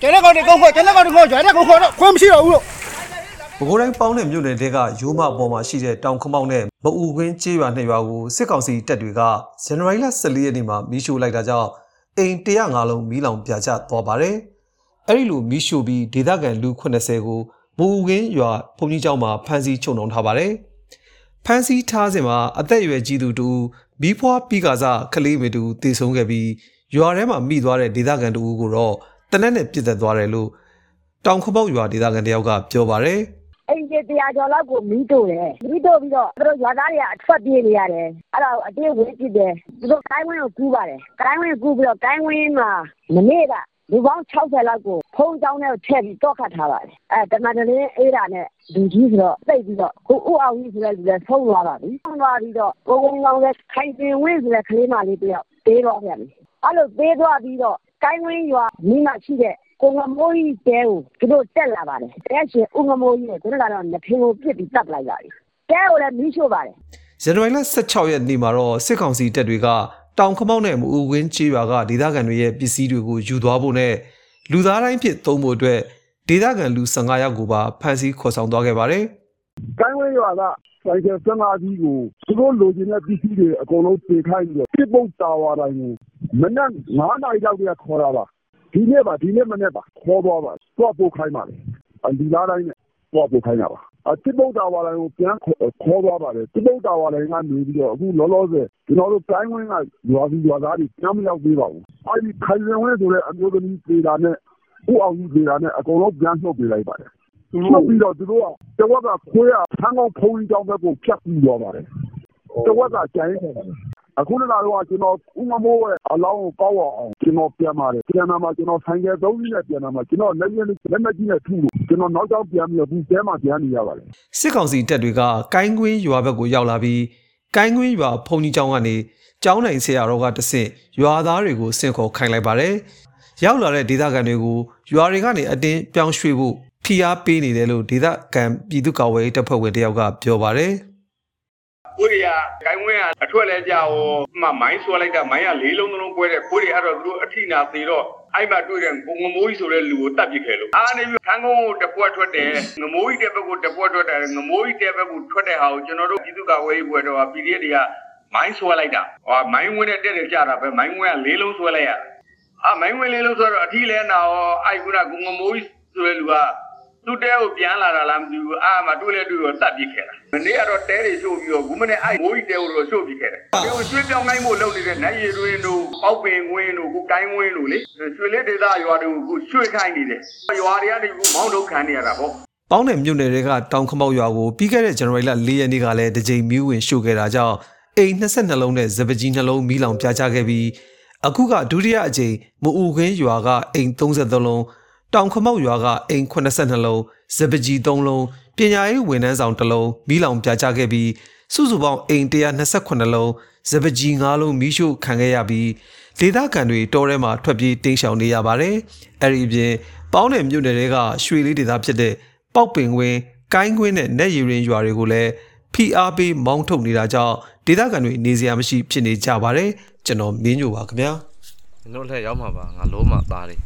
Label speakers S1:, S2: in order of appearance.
S1: ကျန်တဲ့ကောင်တွေကုန်ခေါ်ကျန်တဲ့ကောင်တွေကုန်ခေါ်ကျန်တဲ့ကုန်ခေါ်တော့ခွင့်မရှိတော့ဘူးလို့
S2: ပဲခူးတိုင်းပေါင်းတဲ့မြို့နယ်တဲကရိုးမပေါ်မှာရှိတဲ့တောင်ခမောက်နဲ့မအူခွင်းကျေးရွာနှစ်ရွာကိုစစ်ကောင်စီတပ်တွေကဇန်နဝါရီလ14ရက်နေ့မှာမီးရှို့လိုက်တာကြောင့်အိမ်105လုံးမီးလောင်ပြာကျသွားပါတယ်။အဲဒီလိုမီးရှို့ပြီးဒေသခံလူ80ကိုမအူခွင်းရွာဘုံကြီးကျောင်းမှာဖမ်းဆီးချုပ်နှောင်ထားပါတယ်။ဖမ်းဆီးထားစဉ်မှာအသက်အရွယ်ကြီးသူတူမီးဖွားပြီးကစားကလေးမေတူတည်ဆုံးခဲ့ပြီးရွာထဲမှာမိသွားတဲ့ဒေသခံတူကိုတော့ တနက်နဲ့ပြစ်သက်သွားတယ်လို့တောင်ခမောက်ရွာဒေသခံတယောက်ကပြောပါတယ်။
S3: အဲ့ဒီတရားကျော်လောက်ကိုမီးတို့တယ်မီးတို့ပြီးတော့သူတို့ရွာသားတွေကအထွက်ပြေးနေရတယ်အဲ့ဒါကိုအတင်းဝင်ကြည့်တယ်သူတို့ကိုင်းဝင်းကိုကူးပါတယ်ကိုင်းဝင်းကူးပြီးတော့ကိုင်းဝင်းမှာမနေ့ကလူပေါင်း60လောက်ကိုဖုံးကြောင်းနဲ့ထည့်ပြီးတော့ခတ်ထားပါတယ်အဲတမန်တလင်းအေးတာနဲ့လူကြီးဆိုတော့တိတ်ပြီးတော့ကိုဥအောင်ကြီးဆိုတဲ့လူလည်းဆုံးသွားပါပြီဆုံးသွားပြီးတော့ကိုကုန်းကောင်းလည်းခိုင်ပင်ဝင်းဆိုတဲ့ကလေးမလေးတယောက်တေးတော့ပြန်ပြီအဲ့လိုသေးသွားပြီးတော့ ကိုင်းဝင်းရွာမိမရှိတဲ့ကိုငမိုးကြီးတဲကိုသူတို့တက်လာပါတယ်တဲရှင်ဦးငမိုးကြီးနဲ့သူတို့ကတော့နှဖင်ကိုပြစ်ပြီးတပ်လိုက်ပါပြီတဲကိုလည်းမီးရှို့ပါတယ်
S2: ဇန်နဝါရီလ16ရက်နေ့မှာတော့စစ်ကောင်စီတပ်တွေကတောင်ခမောက်နဲ့မအူဝင်းချေးရွာကဒေသခံတွေရဲ့ပစ္စည်းတွေကိုယူသွားဖို့နဲ့လူသားတိုင်းဖြစ်သုံးဖို့အတွက်ဒေသခံလူ15ယောက်ကိုပါဖမ်းဆီးခေါ်ဆောင်သွားခဲ့ပါတယ်
S4: ကိုင်းဝဲရွာက ဆိုင်ကယ်စမာကြီးကို သူတို့လိုချင်တဲ့ ပစ္စည်းတွေ အကုန်လုံးတင်ခိုင်းပြီးတော့ပြစ်ပုတ်တာဝါတိုင်းကို မနက်9နာရီလောက်တည်းက ခေါ်တာပါ ဒီနေ့ပါ ဒီနေ့မနေ့ပါ ခေါ်သွားပါတော့ပို့ခိုင်းပါလေအဒီလားတိုင်းနဲ့တော့ပို့ခိုင်းတာပါအပြစ်ပုတ်တာဝါတိုင်းကို ပြန်ခေါ်သွားပါတယ်ပြစ်ပုတ်တာဝါတိုင်းကနေပြီးတော့ အခုလောလောဆယ် ကျွန်တော်တို့ ကိုင်းဝင်းက ရွာစီရွာသားတွေ ပြန်မရောက်သေးပါဘူး အဲဒီ ခိုင်ရင်ဝဲဆိုတဲ့ အမျိုးသမီးပြည်တာနဲ့ဥအောင်ကြီးပြည်တာနဲ့ အကုန်လုံးပြန်နှုတ်ပေးလိုက်ပါတယ် သူတို့ပြီးတော့သူတို့ကတဝက်ကခွေးကဆန်းကောင်းဖုံးကြီးကြောင်းဘက်ကိုဖြတ်ပြီးသွားပါတယ်တဝက်ကကျန်နေတယ်အခုလည်းတော့ကျွန်တော်ဥမမိုးရဲ့အလောင်းကိုကောက်အောင်ကျွန်တော်ပြန်ပါတယ်ပြန်လာမှကျွန်တော်ဆိုင်ကယ်သုံးစီးနဲ့ပြန်လာမှကျွန်တော်လက်ရည်လက်မကြီးနဲ့ထုလို့ကျွန်တော်နောက်ကျောင်းပြန်ပြီးတော့ဒီတဲမှာပြန်နေရပါတယ်
S2: စစ်ကောင်စီတပ်တွေကကိုင်းကွင်းရွာဘက်ကိုရောက်လာပြီးကိုင်းကွင်းရွာဖုန်ကြီးကျောင်းကနေကျောင်းနိုင်ဆရာတော်ကတဆင့်ရွာသားတွေကိုစင့်ခေါ်ခိုင်းလိုက်ပါတယ်ရောက်လာတဲ့ဒေသခံတွေကိုရွာတွေကနေအတင်းပြောင်းရွှေ့ဖို့ ဖိအားပေးနေတယ်လို့ဒေသခံပြည်သူ့ကာကွယ်ရေးတပ်ဖွဲ့ဝင်တယောက်ကပြောပါတယ်
S5: ကိုရီးယားဂိုင်းဝင်းကအထွက်လဲကြဟိုမှမိုင်းဆွဲလိုက်တာမိုင်းကလေးလုံးလုံးကွဲတဲ့ကိုရီးယားအဲ့တော့သူတို့အထိနာသေးတော့အဲ့မှာတွေ့တဲ့ကိုငမိုးကြီးဆိုတဲ့လူကိုတတ်ပစ်ခဲ့လို့အားနေပြီးခန်းကုန်းကိုတပွက်ထွက်တယ်ငမိုးကြီးတဲ့ဘက်ကိုတပွက်ထွက်တယ်ငမိုးကြီးတဲ့ဘက်ကိုထွက်တဲ့ဟာကိုကျွန်တော်တို့ပြည်သူ့ကာကွယ်ရေးဘွယ်တော့ PDF တွေကမိုင်းဆွဲလိုက်တာဟောမိုင်းဝင်းနဲ့တက်တယ်ကြတာပဲမိုင်းဝင်းကလေးလုံးဆွဲလိုက်ရတယ်အာမိုင်းဝင်းလေးလုံးဆိုတော့အထီးလဲနာရောအဲ့ခုနကကိုငမိုးကြီးဆိုတဲ့လူက သူ့တဲကိုပြန်လာတာလားမသိဘူးအာမတွေ့လဲတွေ့တော့တတ်ပြစ်ခဲ့တာမနေ့ကတော့တဲတွေရှို့ပြီးတော့ခုမနေ့အဲ့မိုးကြီးတဲကိုတော့ရှို့ပြစ်ခဲ့တယ်ဒီကိုရွှေပြောင်းနိုင်ဖို့လုပ်နေတဲ့နိုင်ရည်တွင်တို့ပေါက်ပင်ဝင်းတို့ခုကိုင်းဝင်းတို့လေရွှေလေးဒေသရွာတွေကိုခုရွှေခိုင်းနေတယ်ရွာတွေကနေခုမောင်းထုတ်ခံနေရတာပေါ့
S2: ပေါင်းတဲ့မြို့နယ်တွေကတောင်ခမောက်ရွာကိုပြီးခဲ့တဲ့ဇန်နဝါရီလ၄ရက်နေ့ကလည်းတစ်ကြိမ်မီးဝင်ရှို့ခဲ့တာကြောင့်အိမ်22လုံးနဲ့ဇပကြီးနှလုံးမီးလောင်ပြာကျခဲ့ပြီးအခုကဒုတိယအကြိမ်မအူခင်းရွာကအိမ်33လုံး တောင်ခမောက်ရွာကအိမ်82လုံးဇပကြီး3လုံးပညာရေးဝန်ထမ်းဆောင်1လုံးမီးလောင်ပြာကျခဲ့ပြီးစုစုပေါင်းအိမ်128လုံးဇပကြီး9လုံးမီးရှို့ခံခဲ့ရပြီးဒေသခံတွေတောထဲမှာထွက်ပြေးတိမ်းရှောင်နေရပါတယ်။အဲ့ဒီအပြင်ပေါင်းတဲ့မြို့နယ်တွေကရွှေလေးဒေသဖြစ်တဲ့ပောက်ပင်ကွင်းကိုင်းကွင်းနဲ့ net ရည်ရင်ရွာတွေကိုလည်းဖိအားပေးမောင်းထုတ်နေတာကြောင့်ဒေသခံတွေနေစရာမရှိဖြစ်နေကြပါတယ်ကျွန်တော်မင်းညိုပါခင်ဗျာ
S6: ကျွန်တော်လည်းရောက်မှာပါငါလုံးမှာသားတယ်